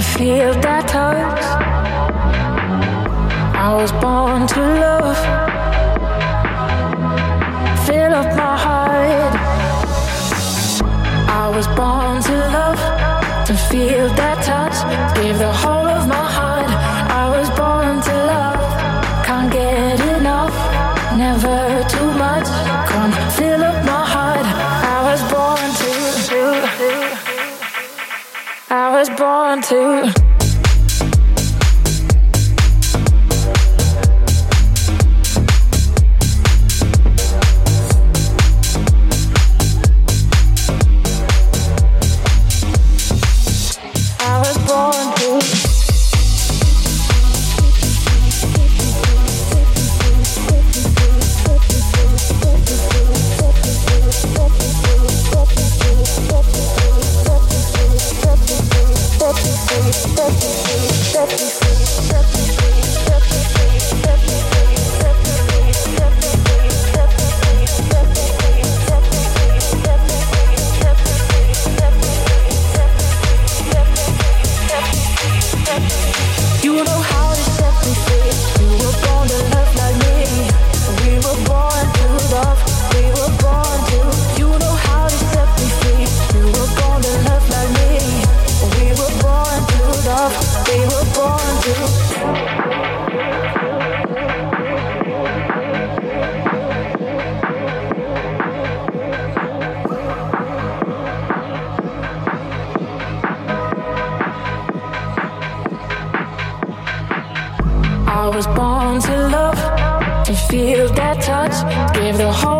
I feel that touch. I was born to love. too. Give the whole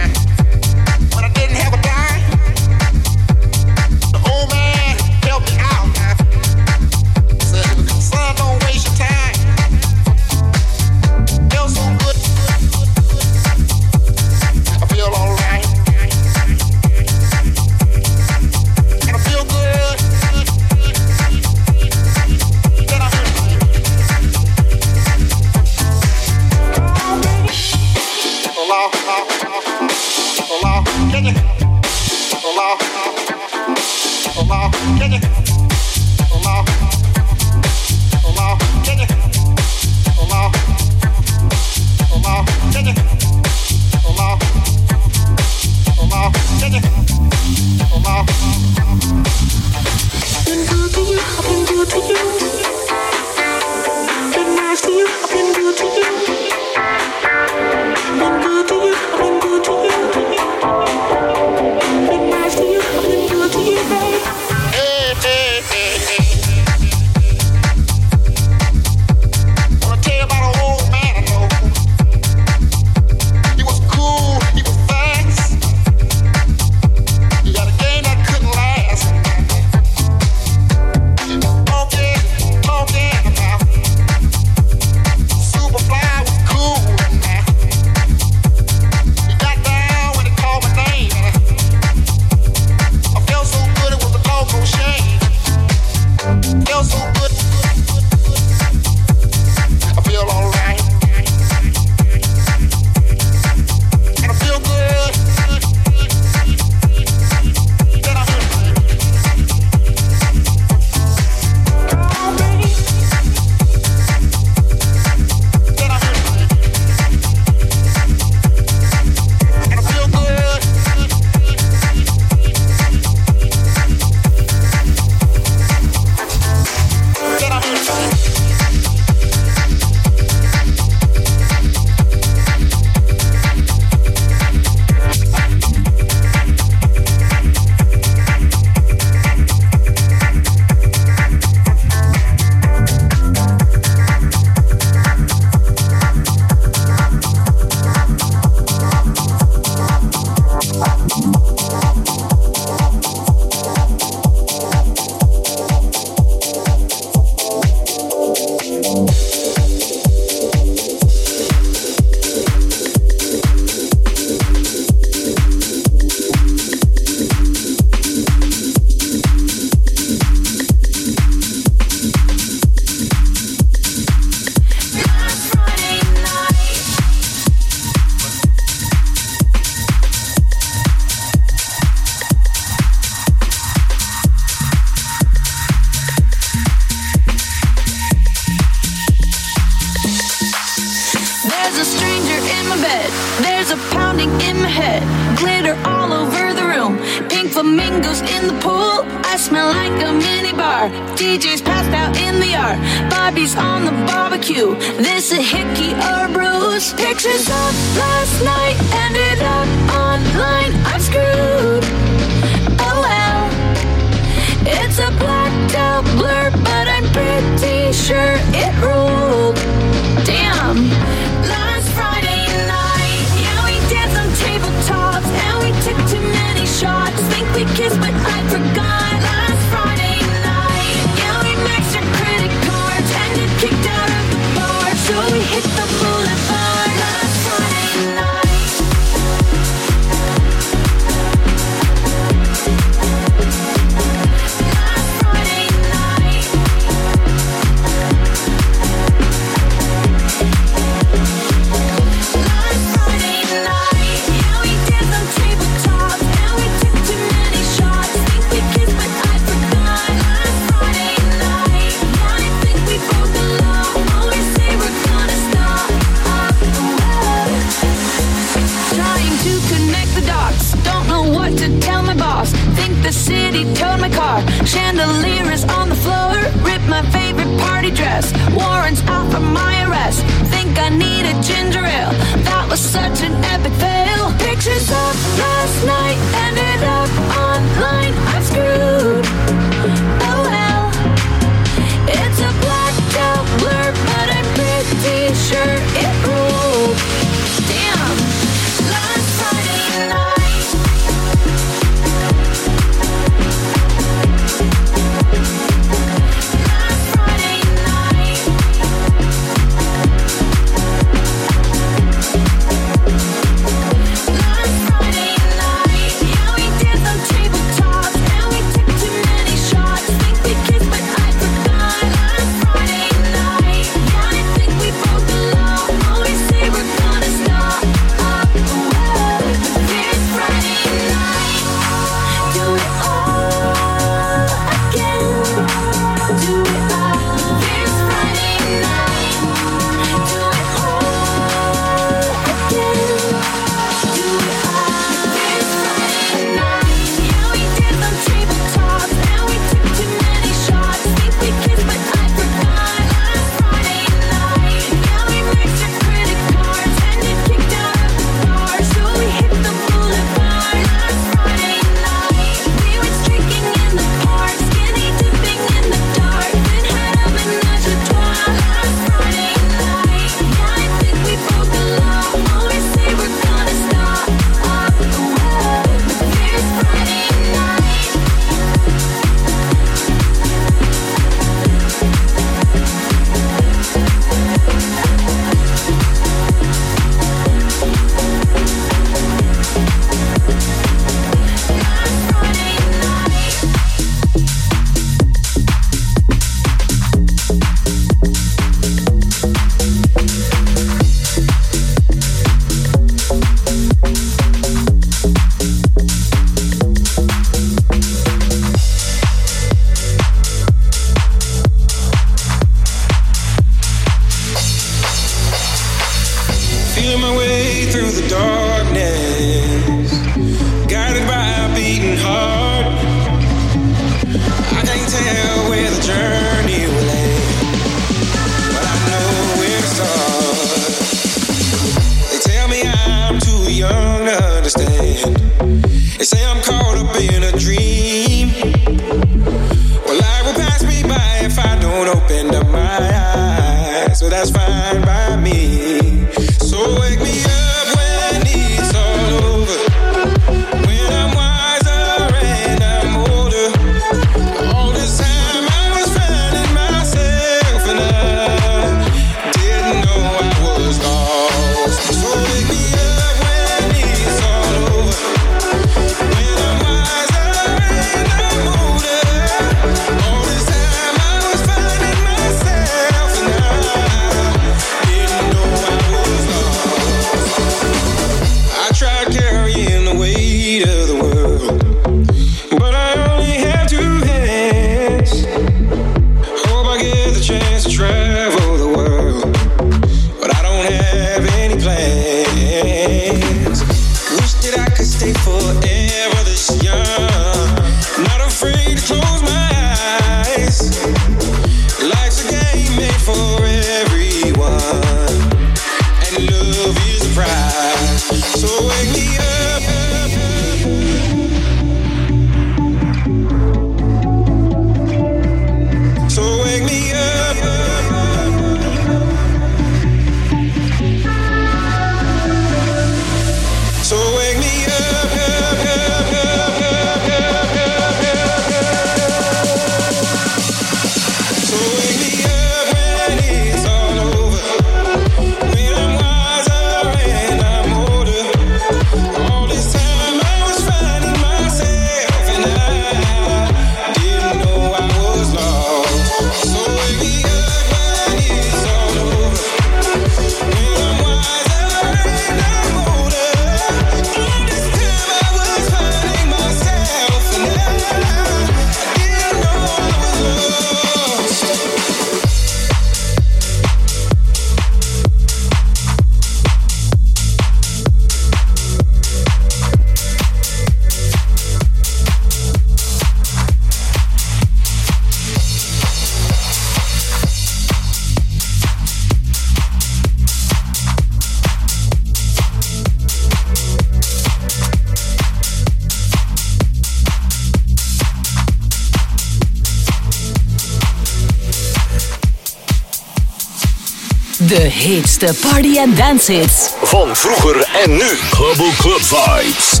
De party and dance hits. Van vroeger en nu. Global Club Vibes.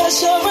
Cause you're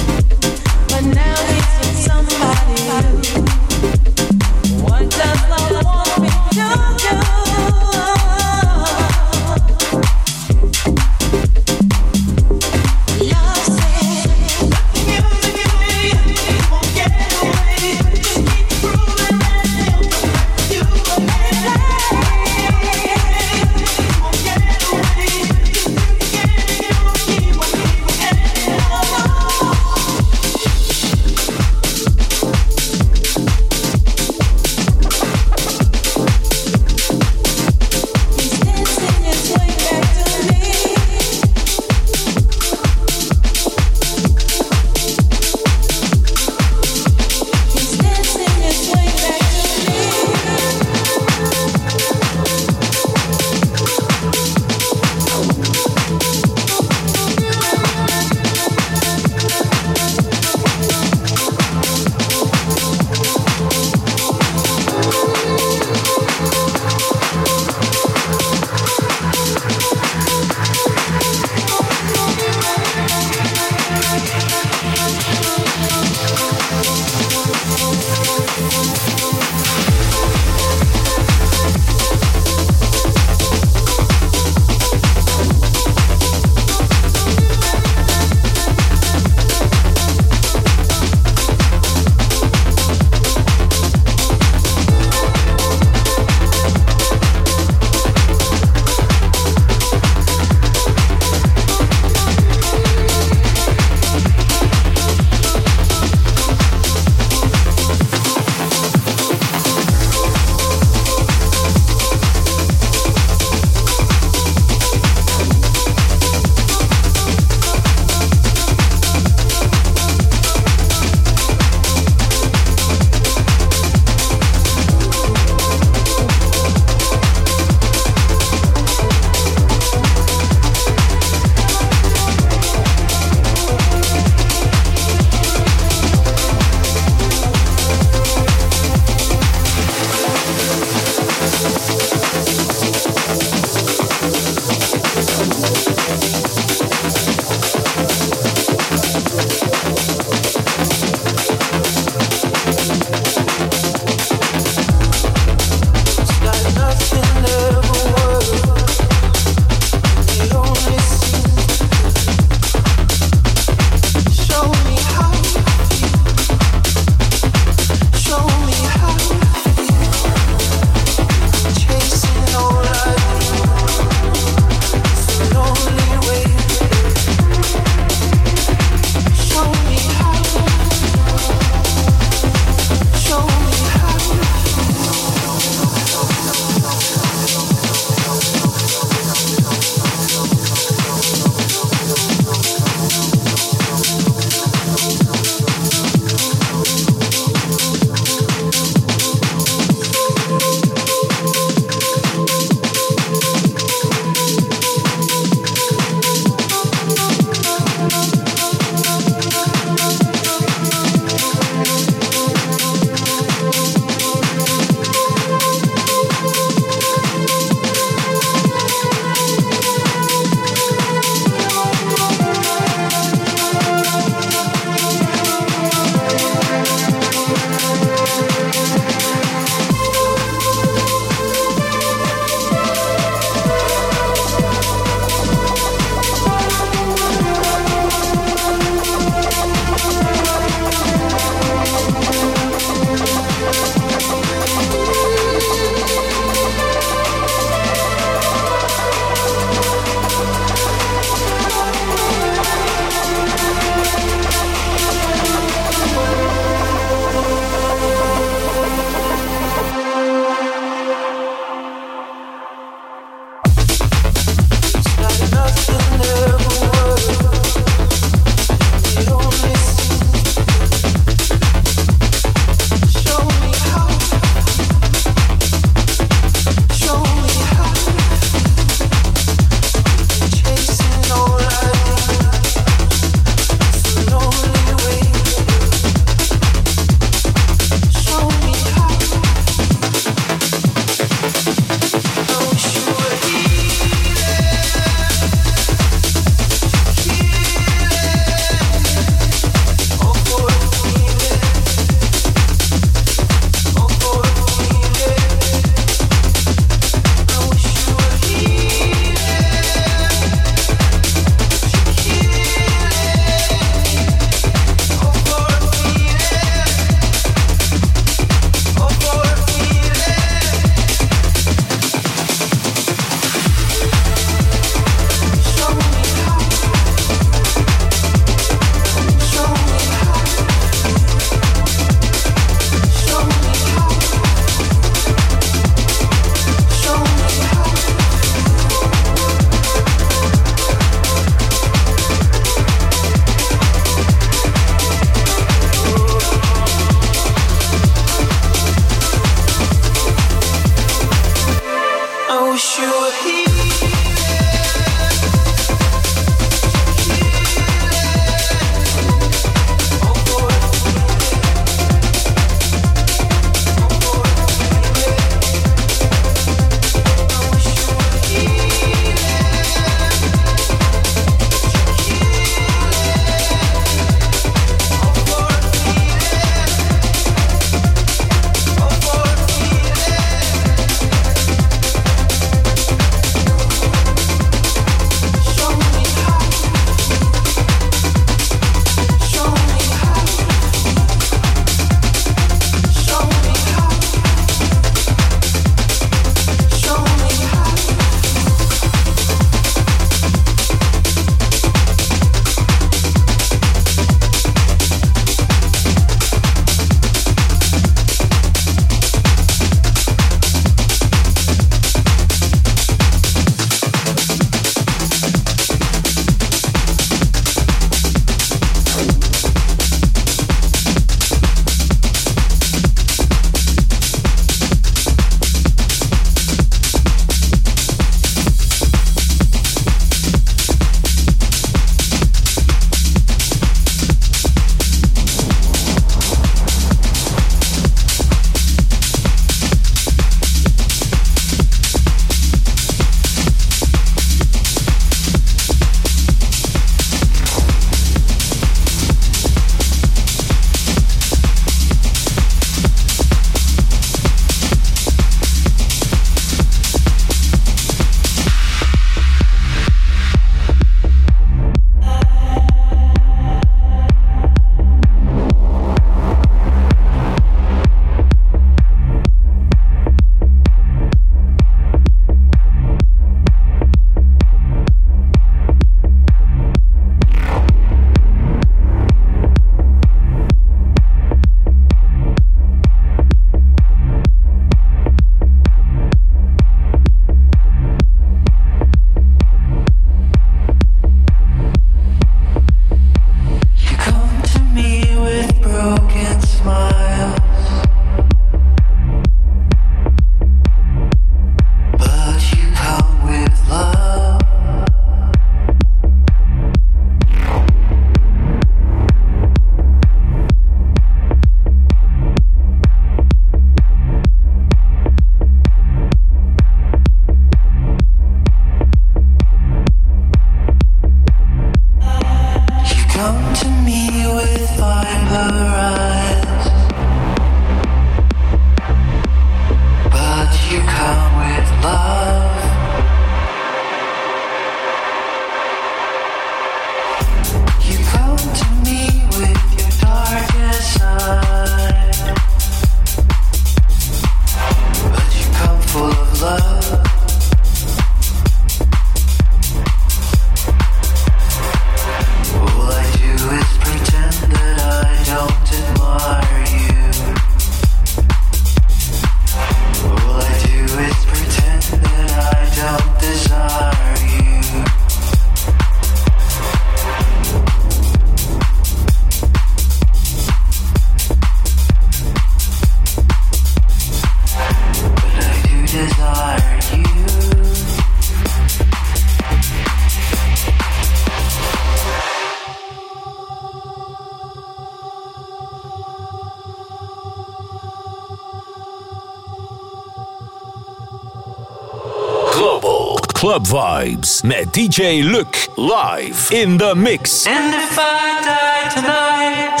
Vibes met DJ Luc live in the mix. And if I die tonight,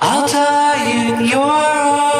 I'll die in your arms.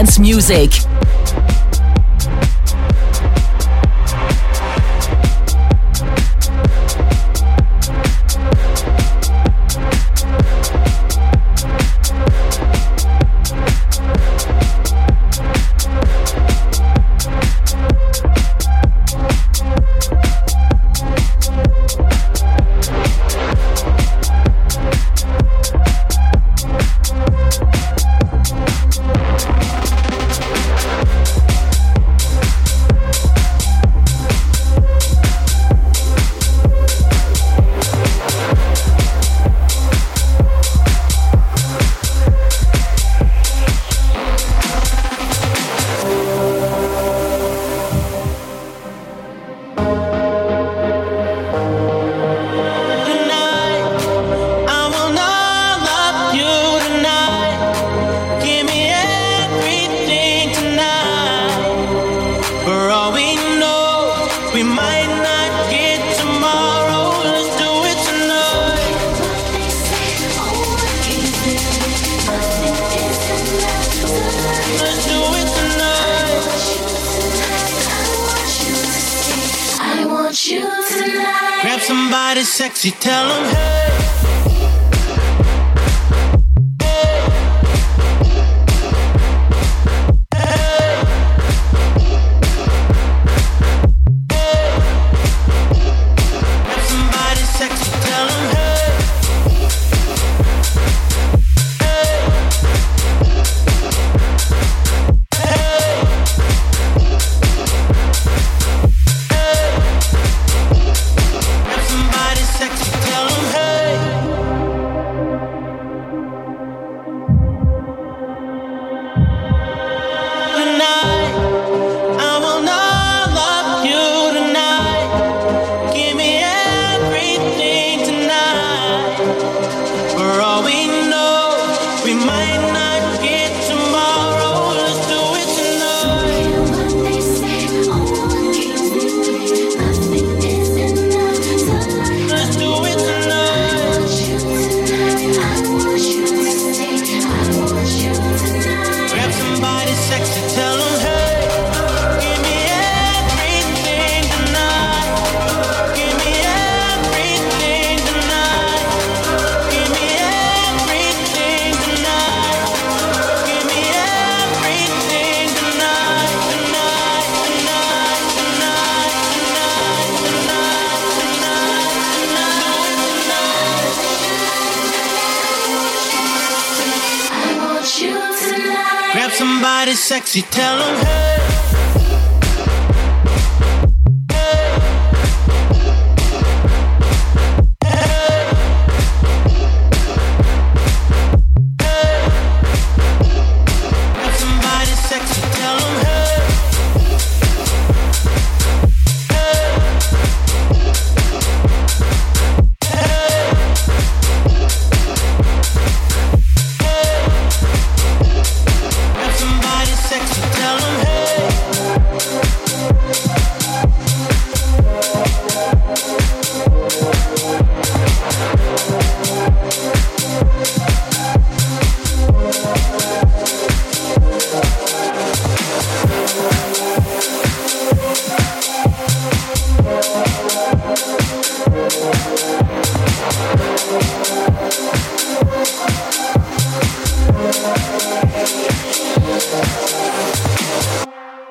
Dance music.